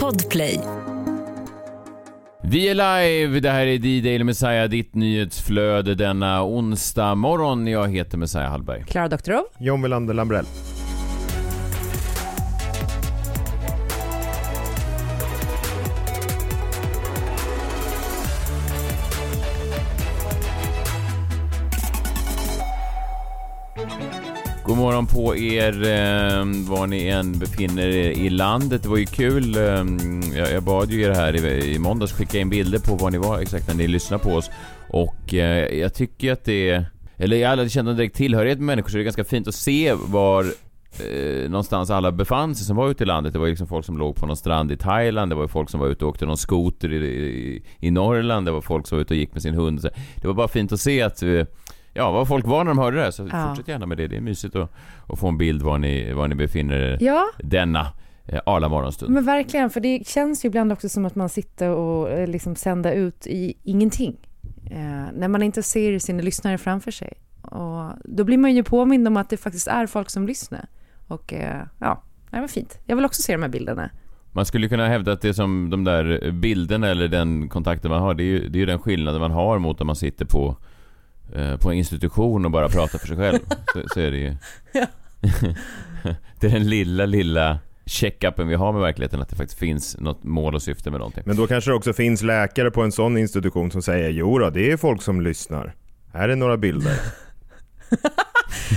Podplay. Vi är live, det här är D-Daily Messiah, ditt nyhetsflöde denna onsdag morgon. Jag heter Messiah Hallberg. Klara Doktorov. John Welander Lambrell. God morgon på er, eh, var ni än befinner er i landet. Det var ju kul. Eh, jag, jag bad ju er här i, i måndags skicka in bilder på var ni var exakt när ni lyssnade på oss. Och eh, jag tycker att det... Eller jag hade känt en direkt tillhörighet med människor så det är ganska fint att se var eh, någonstans alla befann sig som var ute i landet. Det var ju liksom folk som låg på någon strand i Thailand, det var folk som var ute och åkte någon skoter i, i, i Norrland, det var folk som var ute och gick med sin hund. Så det var bara fint att se att eh, Ja, vad folk var när de hörde det, så Ja. fortsätt gärna med det. Det är mysigt att, att få en bild var ni, var ni befinner er Ja, denna eh, arla morgonstund. men verkligen. För det känns ju ibland också som att man sitter och eh, liksom sänder ut i ingenting. Eh, när man inte ser sina lyssnare framför sig. Och då blir man ju påmind om att det faktiskt är folk som lyssnar. Och eh, ja, det var fint. Jag vill också se de här bilderna. Man skulle kunna hävda att det är som de där bilderna eller den kontakten man har, det är ju, det är ju den skillnaden man har mot om man sitter på, eh, på en institution och bara pratar för sig själv. så, så är det ju. Ja. det är den lilla, lilla check-upen vi har med verkligheten, att det faktiskt finns något mål och syfte med någonting. Men då kanske det också finns läkare på en sån institution som säger jo då, det är folk som lyssnar. Här är några bilder.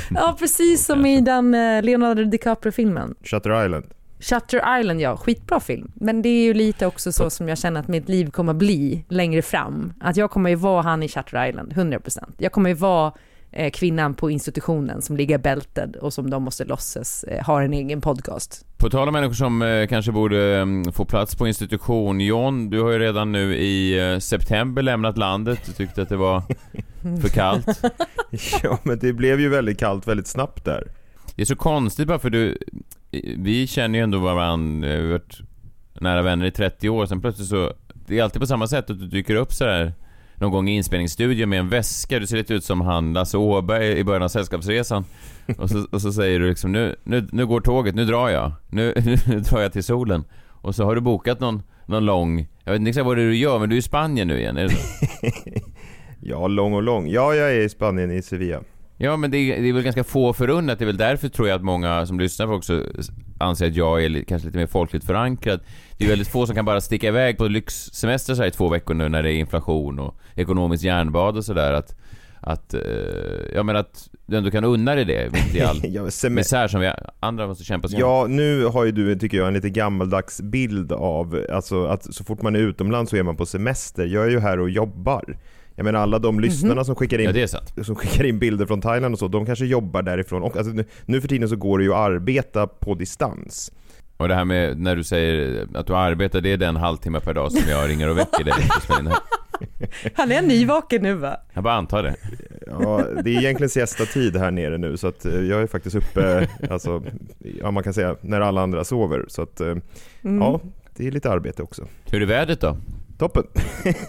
Ja, precis som i den eh, Leonardo DiCaprio-filmen. Shutter Island. Shutter Island, ja. Skitbra film. Men det är ju lite också så som jag känner att mitt liv kommer bli längre fram. Att jag kommer ju vara han i Shutter Island, 100%. Jag kommer ju vara eh, kvinnan på institutionen som ligger bältad och som de måste låtsas eh, har en egen podcast. På tal om människor som eh, kanske borde mm, få plats på institution. John, du har ju redan nu i eh, september lämnat landet. Du tyckte att det var för kallt. Ja men det blev ju väldigt kallt väldigt snabbt där. Det är så konstigt bara för du... Vi känner ju ändå varandra, vi har varit nära vänner i 30 år, sen plötsligt så... Det är alltid på samma sätt att du dyker upp så här någon gång i inspelningsstudion med en väska, du ser lite ut som han Lasse Åberg i början av Sällskapsresan. Och så, och så säger du liksom nu, nu, nu går tåget, nu drar jag. Nu, nu drar jag till solen. Och så har du bokat någon, någon lång... Jag vet inte exakt vad det är du gör, men du är i Spanien nu igen, är det så? Ja, lång och lång. Ja, jag är i Spanien, i Sevilla. Ja, men det är, det är väl ganska få förunnat. Det är väl därför tror jag att många som lyssnar på också anser att jag är kanske lite mer folkligt förankrad. Det är väldigt få som kan bara sticka iväg på lyxsemester så här i två veckor nu när det är inflation och ekonomiskt järnbad och sådär. Att, att, eh, ja men att du ändå kan unna dig det, mitt i all Ja, misär som vi andra måste kämpa sig Ja, nu har ju du, tycker jag, en lite gammaldags bild av alltså, att så fort man är utomlands så är man på semester. Jag är ju här och jobbar. Jag menar alla de lyssnarna som skickar in Ja, som skickar in bilder från Thailand och så, de kanske jobbar därifrån. Och, alltså, nu, nu för tiden så går det ju att arbeta på distans. Och det här med när du säger att du arbetar, det är den halvtimme per dag som jag ringer och väcker dig. Han är nyvaken nu va? Jag bara antar det. Ja, det är egentligen siesta-tid här nere nu så att eh, jag är faktiskt uppe, alltså, ja man kan säga när alla andra sover. Så att, eh, ja, det är lite arbete också. Hur är vädret då? Toppen!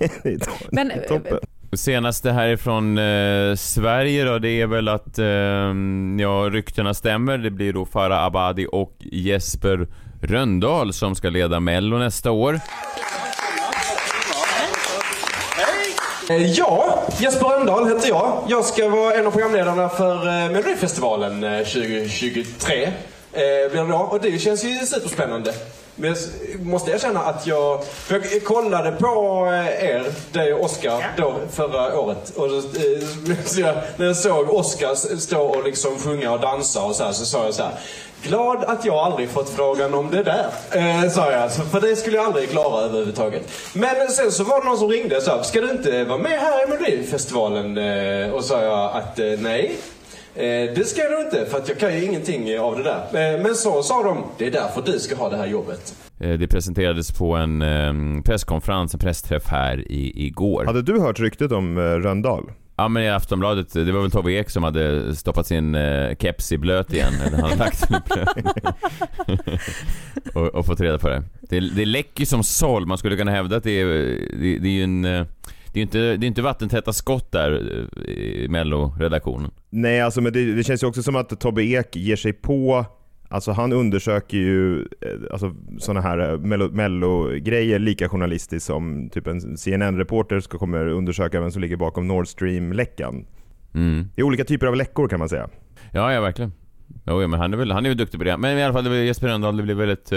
Men, toppen. Senaste härifrån eh, Sverige då, det är väl att, eh, ja, ryktena stämmer. Det blir då Farah Abadi och Jesper Röndahl som ska leda Mello nästa år. Eh, ja, Jesper Rönndahl heter jag. Jag ska vara en av programledarna för eh, Melodifestivalen eh, 2023. Eh, blir det då. Och det känns ju superspännande. Men jag måste erkänna att jag, jag kollade på eh, er, dig och Oscar, då förra året. Och eh, så jag, när jag såg Oscar stå och liksom sjunga och dansa och så här, så sa jag så här. Glad att jag aldrig fått frågan om det där, eh, sa jag. Alltså, för det skulle jag aldrig klara överhuvudtaget. Men sen så var det någon som ringde och sa, ska du inte vara med här i Melodifestivalen? Eh, och sa jag att eh, nej. Eh, det ska jag nog inte, för att jag kan ju ingenting av det där. Eh, men så sa de, det är därför du ska ha det här jobbet. Eh, Det presenterades på en eh, presskonferens, en pressträff här i, igår. Hade du hört ryktet om eh, Röndahl? Ja men i Aftonbladet, det var väl Tobbe Ek som hade stoppat sin eh, keps i blöt igen. Eller han lagt den i blöt. och, och fått reda på det. Det, det läcker ju som såll. Man skulle kunna hävda att det är, det, det är ju en... Det är ju inte, det är inte vattentäta skott där eh, i Mello-redaktionen. Nej, alltså men det, det känns ju också som att Tobbe Ek ger sig på Alltså han undersöker ju eh, alltså, sådana här eh, mello-grejer lika journalistiskt som typ en CNN-reporter ska kommer undersöka vem som ligger bakom Nord Stream-läckan. Mm. Det är olika typer av läckor kan man säga. Ja, ja verkligen. Jo, men han är väl, han är väl duktig på det. Men i alla fall, Jesper Rönndahl, det blev väldigt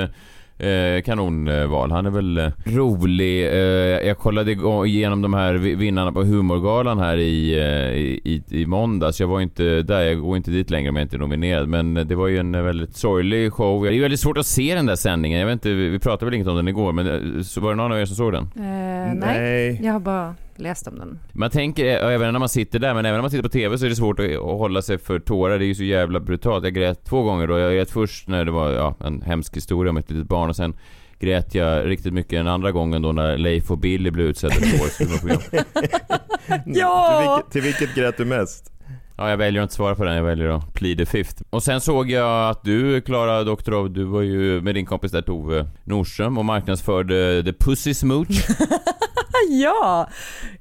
eh, Eh, kanonval. Han är väl eh, rolig. Eh, jag kollade igenom de här vinnarna på humorgalan här i, eh, i, i måndags. Jag var inte där, jag går inte dit längre om jag inte är nominerad. Men det var ju en väldigt sorglig show. Det är väldigt svårt att se den där sändningen. Jag vet inte, vi pratade väl inget om den igår, men eh, så var det någon av er som såg den? nej. nej, jag har bara läst om den. Man tänker, även när man sitter där, men även när man tittar på TV så är det svårt att hålla sig för tårar. Det är ju så jävla brutalt. Jag grät två gånger då. Jag grät först när det var ja, en hemsk historia om ett litet barn och sen grät jag riktigt mycket den andra gången då när Leif och Billy blev utsedda till årets humorprogram. ja! Till vilket, till vilket grät du mest? Ja, jag väljer att inte svara på den. Jag väljer att plead the fifth. Och sen såg jag att du, Klara Doktorov, du var ju med din kompis där Tove Nordström och marknadsförde The Pussy Smooch. ja!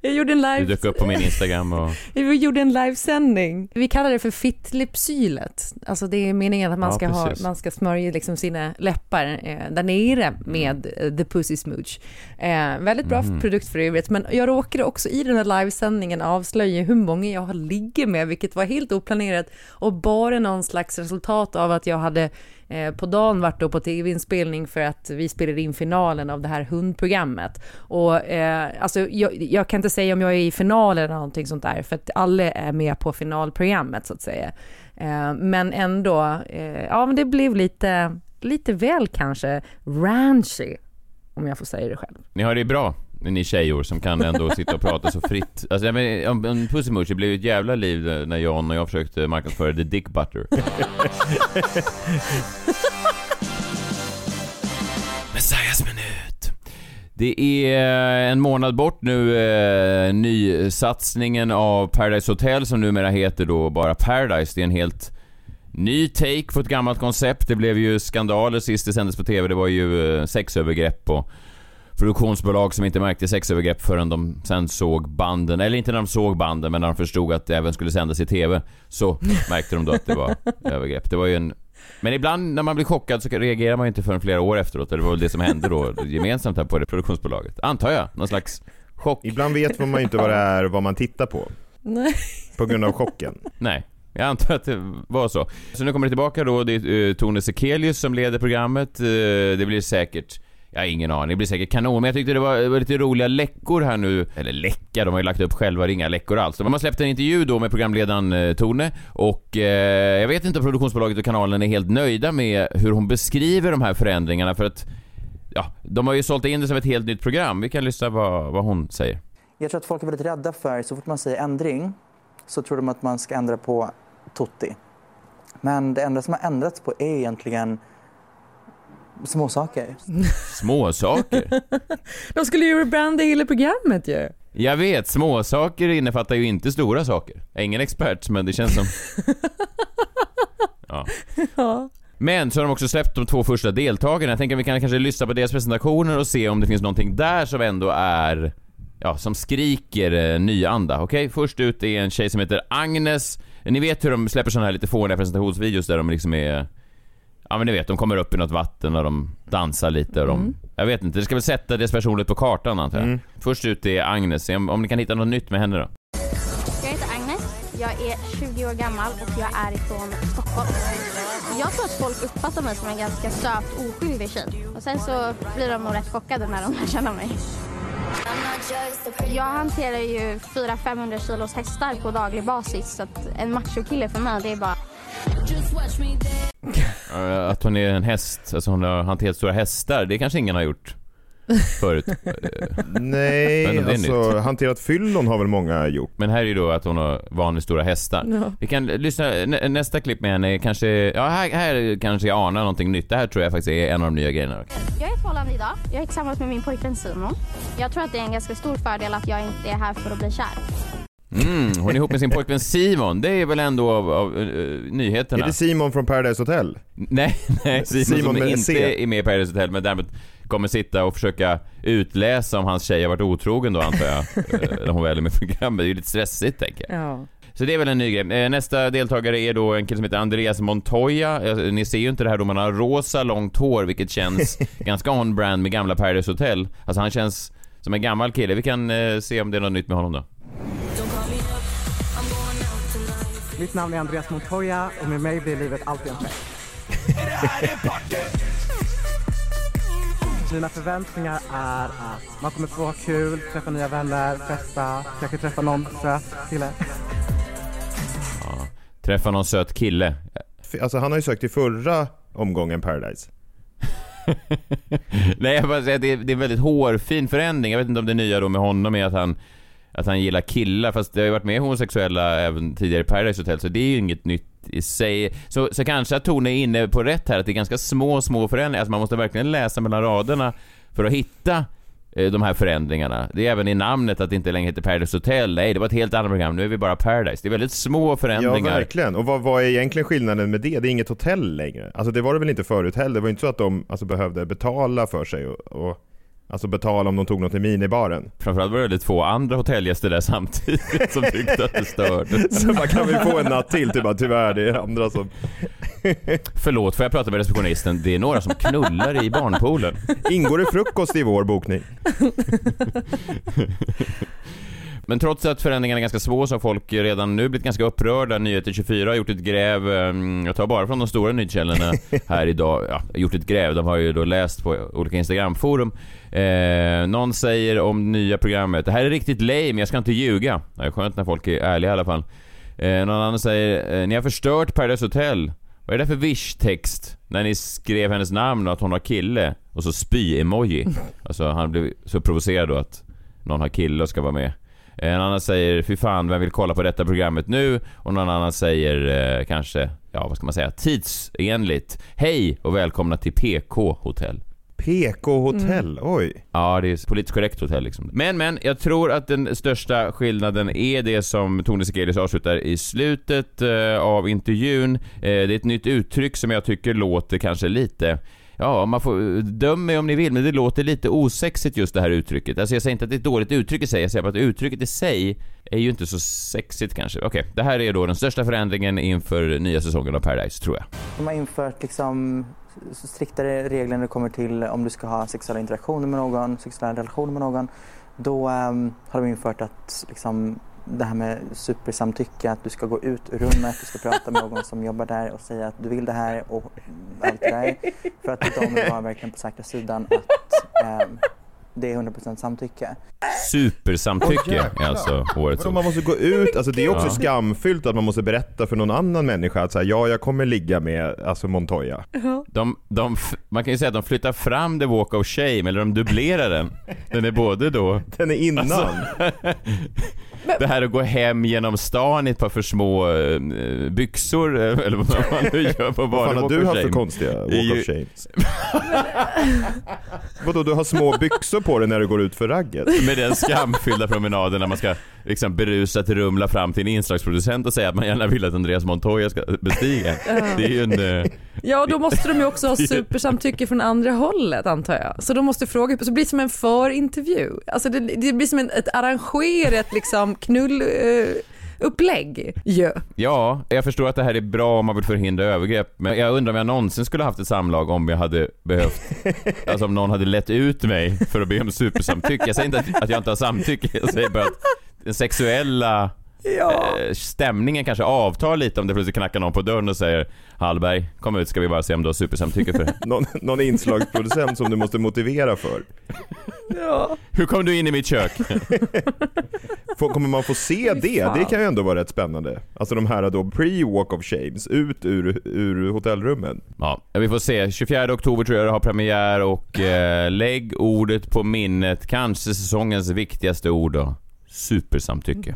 Jag gjorde en live... Du dök upp på min Instagram och... Vi gjorde en livesändning. Vi kallar det för fittlipsylet. Alltså det är meningen att man, ja, ska, ha, man ska smörja liksom sina läppar eh, där nere med eh, The Pussy Smooch. Eh, väldigt bra mm. produkt för övrigt, men jag råkade också i den här livesändningen avslöja hur många jag ligger med, vilket var helt oplanerat och bara någon slags resultat av att jag hade Eh, på dagen varit då på tv-inspelning för att vi spelade in finalen av det här hundprogrammet. Och eh, alltså, jag, jag, kan inte säga om jag är i finalen, eller någonting sånt där, för att alla är med på finalprogrammet så att säga. Eh, men ändå, eh, ja men det blev lite, lite väl kanske ranchy, om jag får säga det själv. Ni har det bra ni tjejor som kan ändå sitta och prata så fritt. Alltså, jag men, en Pussy Mush, det blev ett jävla liv när John och jag försökte marknadsföra The Dick Butter. Messias minut. Det är en månad bort nu, eh, nysatsningen av Paradise Hotel som numera heter då bara Paradise. Det är en helt ny take på ett gammalt koncept. Det blev ju skandaler sist det sändes på TV. Det var ju eh, sexövergrepp och produktionsbolag som inte märkte sexövergrepp förrän de sen såg banden, eller inte när de såg banden men när de förstod att det även skulle sändas i TV så märkte de då att det var övergrepp. Det var ju en men ibland när man blir chockad så reagerar man ju inte förrän flera år efteråt. Det var väl det som hände då gemensamt här på det produktionsbolaget. Antar jag. Någon slags chock. Ibland vet man ju inte vad det är vad man tittar på. Nej. På grund av chocken. Nej. Jag antar att det var så. Så nu kommer det tillbaka då. Det är uh, Tone Sekelius som leder programmet. Uh, det blir säkert jag har ingen aning, det blir säkert kanon. Men jag tyckte det var, det var lite roliga läckor här nu. Eller läcka, de har ju lagt upp själva, det är inga läckor alls. De har släppt en intervju då med programledaren eh, Tone och eh, jag vet inte om produktionsbolaget och kanalen är helt nöjda med hur hon beskriver de här förändringarna för att ja, de har ju sålt in det som ett helt nytt program. Vi kan lyssna vad, vad hon säger. Jag tror att folk är väldigt rädda för, så fort man säger ändring så tror de att man ska ändra på Totti. Men det enda som har ändrats på är egentligen Småsaker. Småsaker? De skulle ju rebranda hela programmet ju. Jag vet, småsaker innefattar ju inte stora saker. Jag är ingen expert, men det känns som... Ja. ja. Men så har de också släppt de två första deltagarna. Jag tänker att vi kan kanske lyssna på deras presentationer och se om det finns någonting där som ändå är... Ja, som skriker eh, nyanda. Okej, okay? först ut är en tjej som heter Agnes. Ni vet hur de släpper sådana här lite fåniga presentationsvideos där de liksom är Ja men ni vet, de kommer upp i något vatten och de dansar lite och de... Mm. Jag vet inte, det ska väl sätta deras personlighet på kartan antar jag. Mm. Först ut är Agnes, om, om ni kan hitta något nytt med henne då? Jag heter Agnes, jag är 20 år gammal och jag är ifrån Stockholm. Jag tror att folk uppfattar mig som en ganska söt, oskyldig tjej. Och sen så blir de nog rätt chockade när de lär känna mig. Jag hanterar ju 400-500 kilos hästar på daglig basis så att en machokille för mig det är bara att hon är en häst, alltså hon har hanterat stora hästar, det kanske ingen har gjort förut. Nej, alltså hanterat fyllon har väl många gjort. Men här är ju då att hon har vanligt stora hästar. Ja. Vi kan lyssna, nä, nästa klipp med henne kanske, ja här, här kanske jag anar någonting nytt. Det här tror jag faktiskt är en av de nya grejerna. Jag är i förhållande idag. Jag är tillsammans med min pojkvän Simon. Jag tror att det är en ganska stor fördel att jag inte är här för att bli kär. Mm, hon är ihop med sin pojkvän Simon. Det är väl ändå av, av uh, nyheterna. Är det Simon från Paradise Hotel? Nej, nej Simon, Simon som inte C. är med i Paradise Hotel men däremot kommer sitta och försöka utläsa om hans tjej har varit otrogen då antar jag. Eh, när hon väl är med i programmet. Det är ju lite stressigt tänker jag. Ja. Så det är väl en ny grej. Eh, nästa deltagare är då en kille som heter Andreas Montoya. Ni ser ju inte det här då, man har rosa långt hår, vilket känns ganska on-brand med gamla Paradise Hotel. Alltså han känns som en gammal kille. Vi kan se om det är något nytt med honom då. Mitt namn är Andreas Montoya och med mig blir livet alltid en fest. Mina förväntningar är att man kommer få ha kul, träffa nya vänner, festa, kanske träffa någon söt kille. Ja, träffa någon söt kille. Alltså han har ju sökt till förra omgången Paradise. Nej, jag bara säger att det är, det är en väldigt hårfin förändring. Jag vet inte om det nya då med honom är att han att han gillar killar, fast det har ju varit med homosexuella även tidigare i Paradise Hotel, så det är ju inget nytt i sig. Så, så kanske att Tone är inne på rätt här, att det är ganska små, små förändringar. Alltså man måste verkligen läsa mellan raderna för att hitta eh, de här förändringarna. Det är även i namnet att det inte längre heter Paradise Hotel. Nej, det var ett helt annat program. Nu är vi bara Paradise. Det är väldigt små förändringar. Ja, verkligen. Och vad, vad är egentligen skillnaden med det? Det är inget hotell längre. Alltså det var det väl inte förut heller? Det var inte så att de alltså, behövde betala för sig och, och Alltså betala om de tog något i minibaren. Framförallt var det väldigt få andra hotellgäster där samtidigt som tyckte att det störde. Så man kan vi få en natt till? Typ bara, tyvärr, det är andra som... Förlåt, får jag prata med receptionisten? Det är några som knullar i barnpoolen. Ingår det frukost i vår bokning? Men trots att förändringarna är ganska små så har folk redan nu blivit ganska upprörda. Nyheter 24 har gjort ett gräv, ehm, jag tar bara från de stora nyhetskällorna här idag, ja, gjort ett gräv, de har ju då läst på olika Instagramforum. Eh, någon säger om nya programmet, det här är riktigt lame, jag ska inte ljuga. Det är skönt när folk är ärliga i alla fall. Eh, någon annan säger, eh, ni har förstört Paradise Hotel. Vad är det för wish-text? När ni skrev hennes namn och att hon har kille och så spy-emoji. Alltså han blev så provocerad då att någon har kille och ska vara med. En annan säger fy fan, vem vill kolla på detta programmet nu? Och någon annan säger eh, kanske, ja vad ska man säga, tidsenligt. Hej och välkomna till PK Hotell. PK-hotell, mm. oj. Ja, det är politiskt korrekt hotell liksom. Men, men, jag tror att den största skillnaden är det som Tone Sekelius avslutar i slutet eh, av intervjun. Eh, det är ett nytt uttryck som jag tycker låter kanske lite Ja, man får döma mig om ni vill, men det låter lite osexigt just det här uttrycket. Alltså jag säger inte att det är ett dåligt uttryck i sig, jag säger bara att uttrycket i sig är ju inte så sexigt kanske. Okej, okay. det här är då den största förändringen inför nya säsongen av Paradise, tror jag. De har infört liksom striktare regler när det kommer till om du ska ha sexuella interaktioner med någon, sexuella relationer med någon. Då um, har de infört att liksom, det här med supersamtycke, att du ska gå ut ur rummet, du ska prata med någon som jobbar där och säga att du vill det här och allt det där. För att de vill vara verkligen på säkra sidan att um, det är 100% samtycke. Supersamtycke är alltså årets ord. Man måste gå ut, alltså det är också ja. skamfyllt att man måste berätta för någon annan människa att säga ja, jag kommer ligga med alltså Montoya. De, de, man kan ju säga att de flyttar fram the walk of shame, eller de dubblerar den. Den är både då... Den är innan. Alltså, det här att gå hem genom stan i ett par för små äh, byxor, eh, eller vad man nu gör på Vad fan har du haft för konstiga walk of shames? Vadå, du har små byxor på dig när du går ut för ragget? Med den skamfyllda promenaden när man ska liksom berusat rumla fram till en inslagsproducent och säga att man gärna vill att Andreas Montoya ska bestiga. Det är ju en... Eh, ja, då måste de ju också ha supersamtycke från andra hållet antar jag. Så de måste fråga, så det blir som en förintervju. Alltså det, det blir som en, ett arrangerat liksom knull... Uh, upplägg ju. Ja, jag förstår att det här är bra om man vill förhindra övergrepp, men jag undrar om jag någonsin skulle haft ett samlag om jag hade behövt, alltså om någon hade lett ut mig för att be om supersamtycke. Jag säger inte att, att jag inte har samtycke, jag säger bara att den sexuella ja. eh, stämningen kanske avtar lite om det plötsligt knackar någon på dörren och säger Hallberg, kom ut ska vi bara se om du har supersamtycke för det. någon, någon inslagsproducent som du måste motivera för. Ja. Hur kom du in i mitt kök? Kommer man få se det? Det kan ju ändå vara rätt spännande. Alltså de här då pre-walk of shames, ut ur, ur hotellrummen. Ja, vi får se. 24 oktober tror jag det har premiär och eh, lägg ordet på minnet. Kanske säsongens viktigaste ord då. Supersamtycke.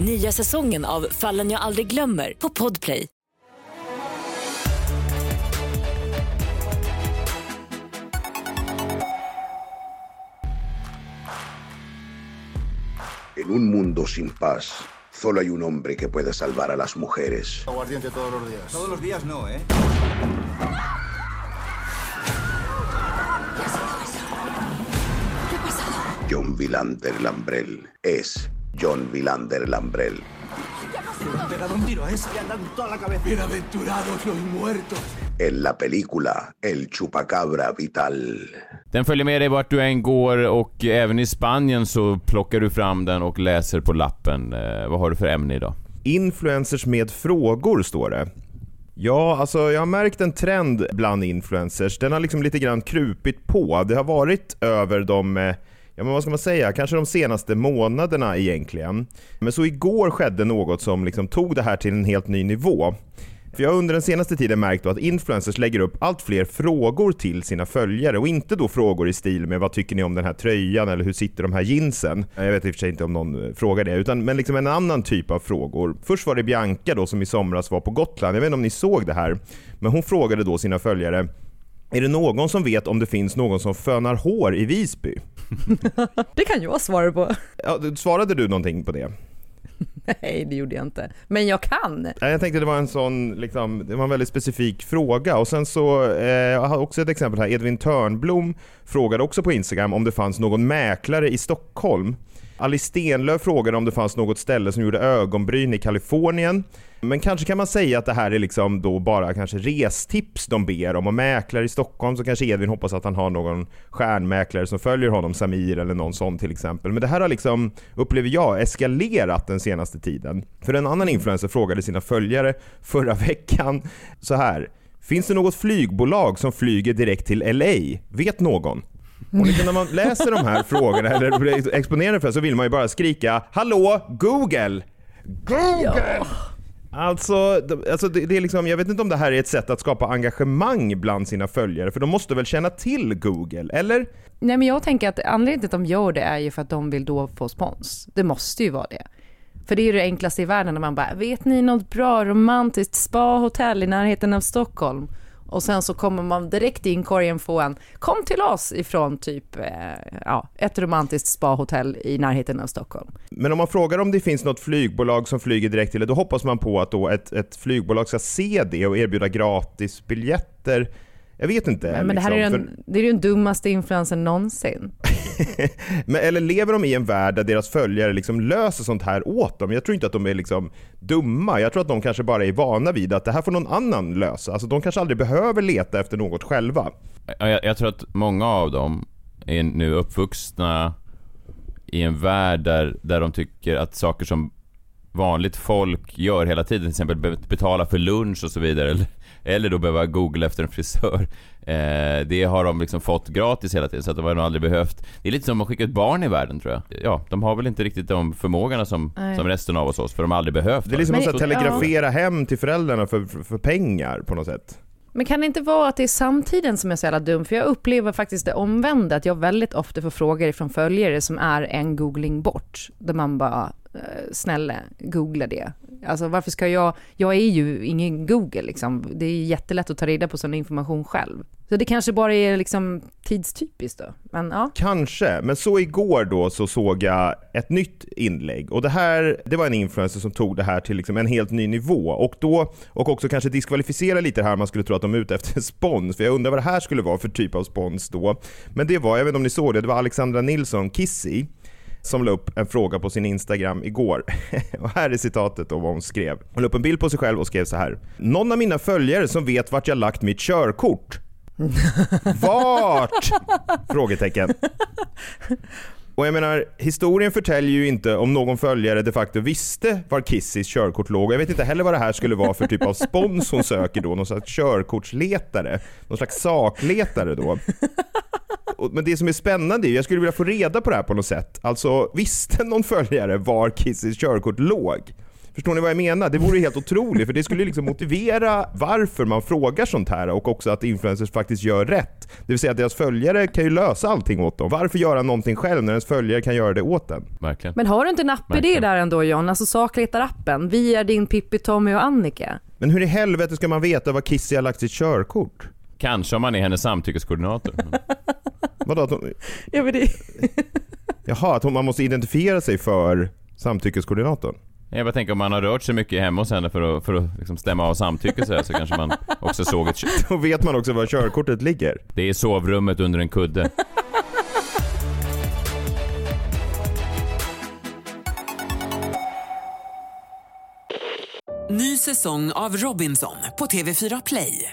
Nya säsongen av Fallen jag aldrig glömmer på Podplay. En un mundo sin paz, solo hay un hombre que puede salvar a las mujeres. Aguardiente todos los días. Todos los días no, ¿eh? ¿Qué ha pasado? John Villander Lambrell es John Villander Lambrell. Le han pegado un tiro a ese, le han dado en toda la cabeza. Bienaventurados los muertos. En la película El Chupacabra Vital. Den följer med dig vart du än går och även i Spanien så plockar du fram den och läser på lappen. Eh, vad har du för ämne idag? Influencers med frågor står det. Ja, alltså jag har märkt en trend bland influencers. Den har liksom lite grann krupit på. Det har varit över de, eh, ja men vad ska man säga, kanske de senaste månaderna egentligen. Men så igår skedde något som liksom tog det här till en helt ny nivå. För jag har under den senaste tiden märkt att influencers lägger upp allt fler frågor till sina följare och inte då frågor i stil med vad tycker ni om den här tröjan eller hur sitter de här jeansen? Jag vet i och för sig inte om någon eh, frågar det, utan men liksom en annan typ av frågor. Först var det Bianca då som i somras var på Gotland, jag vet inte om ni såg det här, men hon frågade då sina följare är det någon som vet om det finns någon som fönar hår i Visby? Det kan jag svara på. Ja, svarade du någonting på det? Nej, det gjorde jag inte. Men jag kan. Jag tänkte det var en sån, liksom, det var en väldigt specifik fråga. Och sen så, eh, jag har också ett exempel här. Edvin Törnblom frågade också på Instagram om det fanns någon mäklare i Stockholm. Alice Stenlöf frågade om det fanns något ställe som gjorde ögonbryn i Kalifornien. Men kanske kan man säga att det här är liksom då bara kanske restips de ber om och mäklare i Stockholm så kanske Edvin hoppas att han har någon stjärnmäklare som följer honom, Samir eller någon sån till exempel. Men det här har liksom, upplever jag, eskalerat den senaste tiden. För en annan influencer frågade sina följare förra veckan så här. Finns det något flygbolag som flyger direkt till LA? Vet någon? Och liksom när man läser de här frågorna eller blir exponerad för så vill man ju bara skrika Hallå Google! Google! Ja. Alltså, alltså det, det, är liksom, jag vet inte om det här är ett sätt att skapa engagemang bland sina följare, för de måste väl känna till Google, eller? Nej men jag tänker att anledningen till att de gör det är ju för att de vill då få spons. Det måste ju vara det. För det är ju det enklaste i världen när man bara, vet ni något bra romantiskt spa-hotell i närheten av Stockholm? Och sen så kommer man direkt i inkorgen få en kom till oss ifrån typ eh, ja, ett romantiskt spahotell i närheten av Stockholm. Men om man frågar om det finns något flygbolag som flyger direkt till det, då hoppas man på att då ett, ett flygbolag ska se det och erbjuda gratis biljetter jag vet inte. Men, men det här liksom, är, den, för... det är den dummaste influensen någonsin. men, eller lever de i en värld där deras följare liksom löser sånt här åt dem? Jag tror inte att de är liksom dumma. Jag tror att de kanske bara är vana vid att det här får någon annan lösa. Alltså, de kanske aldrig behöver leta efter något själva. Jag, jag tror att många av dem är nu uppvuxna i en värld där, där de tycker att saker som vanligt folk gör hela tiden, till exempel betala för lunch och så vidare, eller, eller då behöva googla efter en frisör. Eh, det har de liksom fått gratis hela tiden, så att de har nog aldrig behövt. Det är lite som att skicka ett barn i världen tror jag. Ja, de har väl inte riktigt de förmågorna som, som resten av oss, för de har aldrig behövt. Det är liksom att telegrafera ja. hem till föräldrarna för, för, för pengar på något sätt. Men kan det inte vara att det är samtiden som är så jävla dum? För jag upplever faktiskt det omvända, att jag väldigt ofta får frågor från följare som är en googling bort. Där man bara, eh, snälla, googla det. Alltså varför ska jag, jag är ju ingen Google liksom. Det är jättelätt att ta reda på sån information själv. Så det kanske bara är liksom tidstypiskt då. Men, ja. Kanske, men så igår då så såg jag ett nytt inlägg och det här, det var en influencer som tog det här till liksom en helt ny nivå och då, och också kanske diskvalificera lite här, man skulle tro att de är ute efter spons, för jag undrar vad det här skulle vara för typ av spons då. Men det var, jag vet inte om ni såg det, det var Alexandra Nilsson, Kissy, som la upp en fråga på sin Instagram igår. och här är citatet av vad hon skrev. Hon la upp en bild på sig själv och skrev så här. Någon av mina följare som vet vart jag lagt mitt körkort. Vart? Frågetecken. Och jag menar, historien förtäljer ju inte om någon följare de facto visste var Kissys körkort låg. Jag vet inte heller vad det här skulle vara för typ av spons hon söker då. Någon slags körkortsletare. Någon slags sakletare då men det som är spännande är, jag skulle vilja få reda på det här på något sätt. Alltså, visste någon följare var Kissys körkort låg? Förstår ni vad jag menar? Det vore ju helt otroligt för det skulle liksom motivera varför man frågar sånt här och också att influencers faktiskt gör rätt. Det vill säga att deras följare kan ju lösa allting åt dem. Varför göra någonting själv när ens följare kan göra det åt en? Verkligen. Men har du inte en app-idé där ändå John? Alltså sakletarappen. Vi är din Pippi, Tommy och Annika. Men hur i helvete ska man veta var Kissy har lagt sitt körkort? Kanske om man är hennes samtyckeskoordinator. Vadå? Att hon... Ja, men det... Jaha, att hon- man måste identifiera sig för samtyckeskoordinatorn? Jag bara tänker om man har rört sig mycket hemma hos henne för att, för att liksom stämma av samtycke så, här, så kanske man också såg ett kö- Då vet man också var körkortet ligger. Det är sovrummet under en kudde. Ny säsong av Robinson på TV4 Play.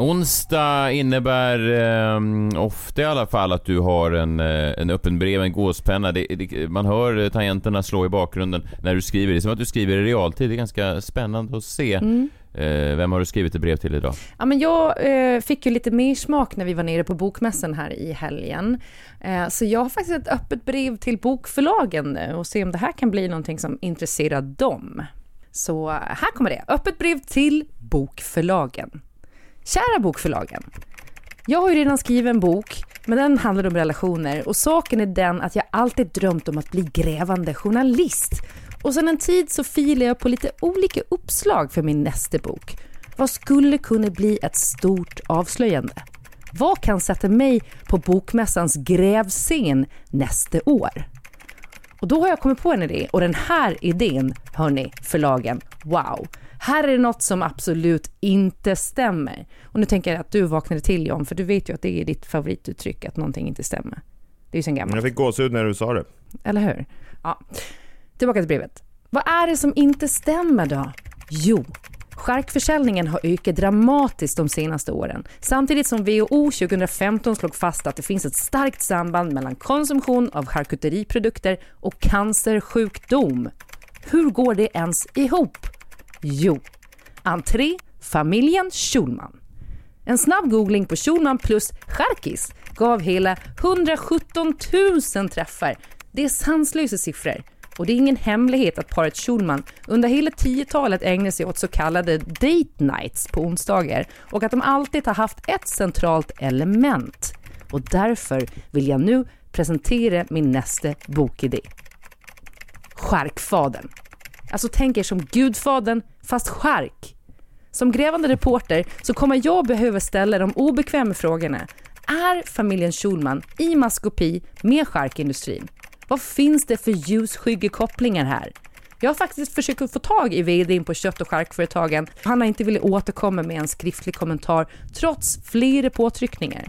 Onsdag innebär eh, ofta i alla fall att du har en, eh, en öppen brev, en gåspenna. Det, det, man hör tangenterna slå i bakgrunden när du skriver. Det är som att du skriver i realtid. Det är ganska spännande att se. Mm. Eh, vem har du skrivit ett brev till idag? Ja, men jag eh, fick ju lite mer smak när vi var nere på bokmässan här i helgen. Eh, så jag har faktiskt ett öppet brev till bokförlagen nu och se om det här kan bli någonting som intresserar dem. Så här kommer det. Öppet brev till bokförlagen. Kära bokförlagen. Jag har ju redan skrivit en bok, men den handlar om relationer och saken är den att jag alltid drömt om att bli grävande journalist. Och sedan en tid så filar jag på lite olika uppslag för min nästa bok. Vad skulle kunna bli ett stort avslöjande? Vad kan sätta mig på bokmässans grävscen nästa år? Och då har jag kommit på en idé och den här idén, hörni, förlagen, wow. Här är det något som absolut inte stämmer. Och nu tänker jag att du vaknade till John, för du vet ju att det är ditt favorituttryck, att någonting inte stämmer. Det är ju sen gammalt. Jag fick gåshud när du sa det. Eller hur? Ja. Tillbaka till brevet. Vad är det som inte stämmer då? Jo, charkförsäljningen har ökat dramatiskt de senaste åren. Samtidigt som WHO 2015 slog fast att det finns ett starkt samband mellan konsumtion av charkuteriprodukter och cancersjukdom. Hur går det ens ihop? Jo, entré familjen Schulman. En snabb googling på Schulman plus charkis gav hela 117 000 träffar. Det är sanslösa siffror. Och det är ingen hemlighet att paret Schulman under hela 10-talet ägnar sig åt så kallade date nights på onsdagar och att de alltid har haft ett centralt element. Och därför vill jag nu presentera min nästa bokidé. Charkfadern. Alltså tänk er som Gudfadern fast chark. Som grävande reporter så kommer jag behöva ställa de obekväma frågorna. Är familjen Schulman i maskopi med charkindustrin? Vad finns det för ljusskygga kopplingar här? Jag har faktiskt försökt få tag i vdn på kött och charkföretagen. Han har inte velat återkomma med en skriftlig kommentar trots flera påtryckningar.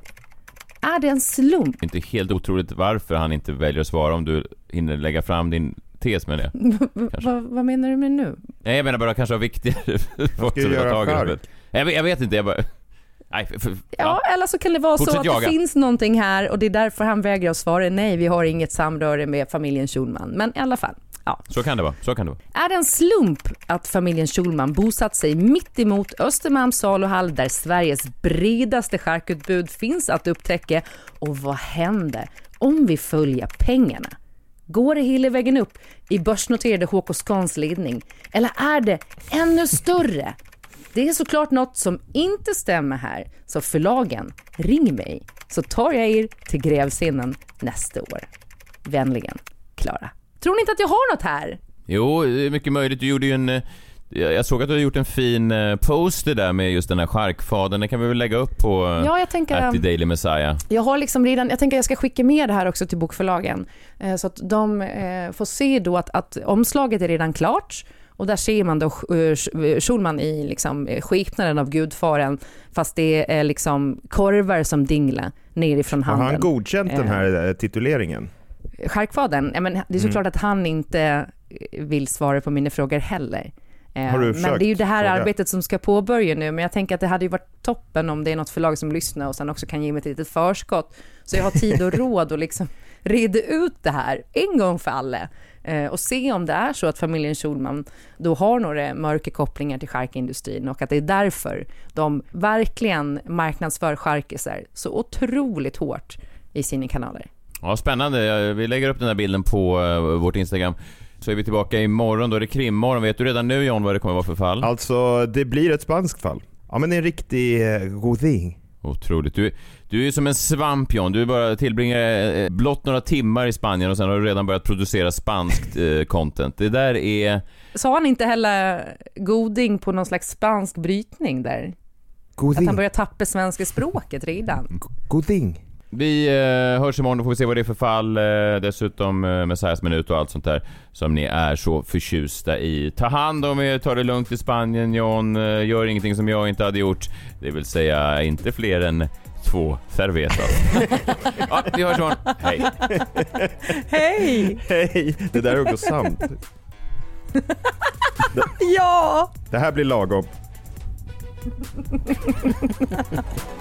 Är det en slump? Inte helt otroligt varför han inte väljer att svara om du hinner lägga fram din tes med det. vad, vad menar du med nu? Nej, jag menar bara kanske har viktigare som göra tar tag i. Jag, vet- jag vet inte, jag bara... Nej, för, för, Ja, eller så kan det vara så Fortsätt att jaga. det finns någonting här och det är därför han vägrar att svara nej, vi har inget samröre med familjen Schulman. Men i alla fall, ja. Så kan det vara, så kan det vara. Är det en slump att familjen Schulman bosatt sig mitt emot Östermalms saluhall där Sveriges bredaste charkutbud finns att upptäcka? Och vad händer om vi följer pengarna? Går det hela vägen upp i börsnoterade HK Scans ledning? Eller är det ännu större? Det är såklart något som inte stämmer här, så förlagen, ring mig så tar jag er till grävscenen nästa år. Vänligen, Klara. Tror ni inte att jag har något här? Jo, det är mycket möjligt. Du gjorde ju en eh, jag såg att du har gjort en fin eh, poster där med just den här charkfadern. Den kan vi väl lägga upp på eh, Ja, jag tänker, at the um, Daily Messiah. Jag har liksom redan, jag tänker jag ska skicka med det här också till bokförlagen. Eh, så att de får se då att, att omslaget är redan klart. Och där ser man då Schulman i liksom skepnaden av gudfaren. Fast det är liksom korvar som dinglar nerifrån Har handen. han godkänt den här tituleringen? Ja, men det är Mm. såklart att han inte vill svara på mina frågor heller. Eh, Har du men det är ju det här fråga? arbetet som ska påbörja nu, men jag tänker att det hade ju varit toppen om det är något förlag som lyssnar och sen också kan ge mig ett litet förskott. Så jag har tid och råd att liksom reda ut det här en gång för alla. Eh, och se om det är så att familjen Schulman då har några mörka kopplingar till charkindustrin och att det är därför de verkligen marknadsför charkisar så otroligt hårt i sina kanaler. Ja, spännande. Vi lägger upp den här bilden på eh, vårt Instagram. Så är vi tillbaka imorgon, då är det krimmorgon. Vet du redan nu John vad det kommer vara för fall? Alltså, det blir ett spanskt fall. Ja men en riktig eh, goding. Otroligt. Du, du är som en svamp John. Du bara tillbringar eh, blott några timmar i Spanien och sen har du redan börjat producera spanskt eh, content. Det där är... Sa han inte heller goding på någon slags spansk brytning där? Goding. Att han börjar tappa svenska språket redan? Goding. Vi eh, hörs imorgon, då får vi se vad det är för fall. Eh, dessutom eh, Messiahs minut och allt sånt där som ni är så förtjusta i. Ta hand om er, ta det lugnt i Spanien John. Eh, gör ingenting som jag inte hade gjort. Det vill säga inte fler än två cervezas. ja, vi hörs imorgon. Hej! Hej! Hej! Det där är också sant. ja! Det här blir lagom.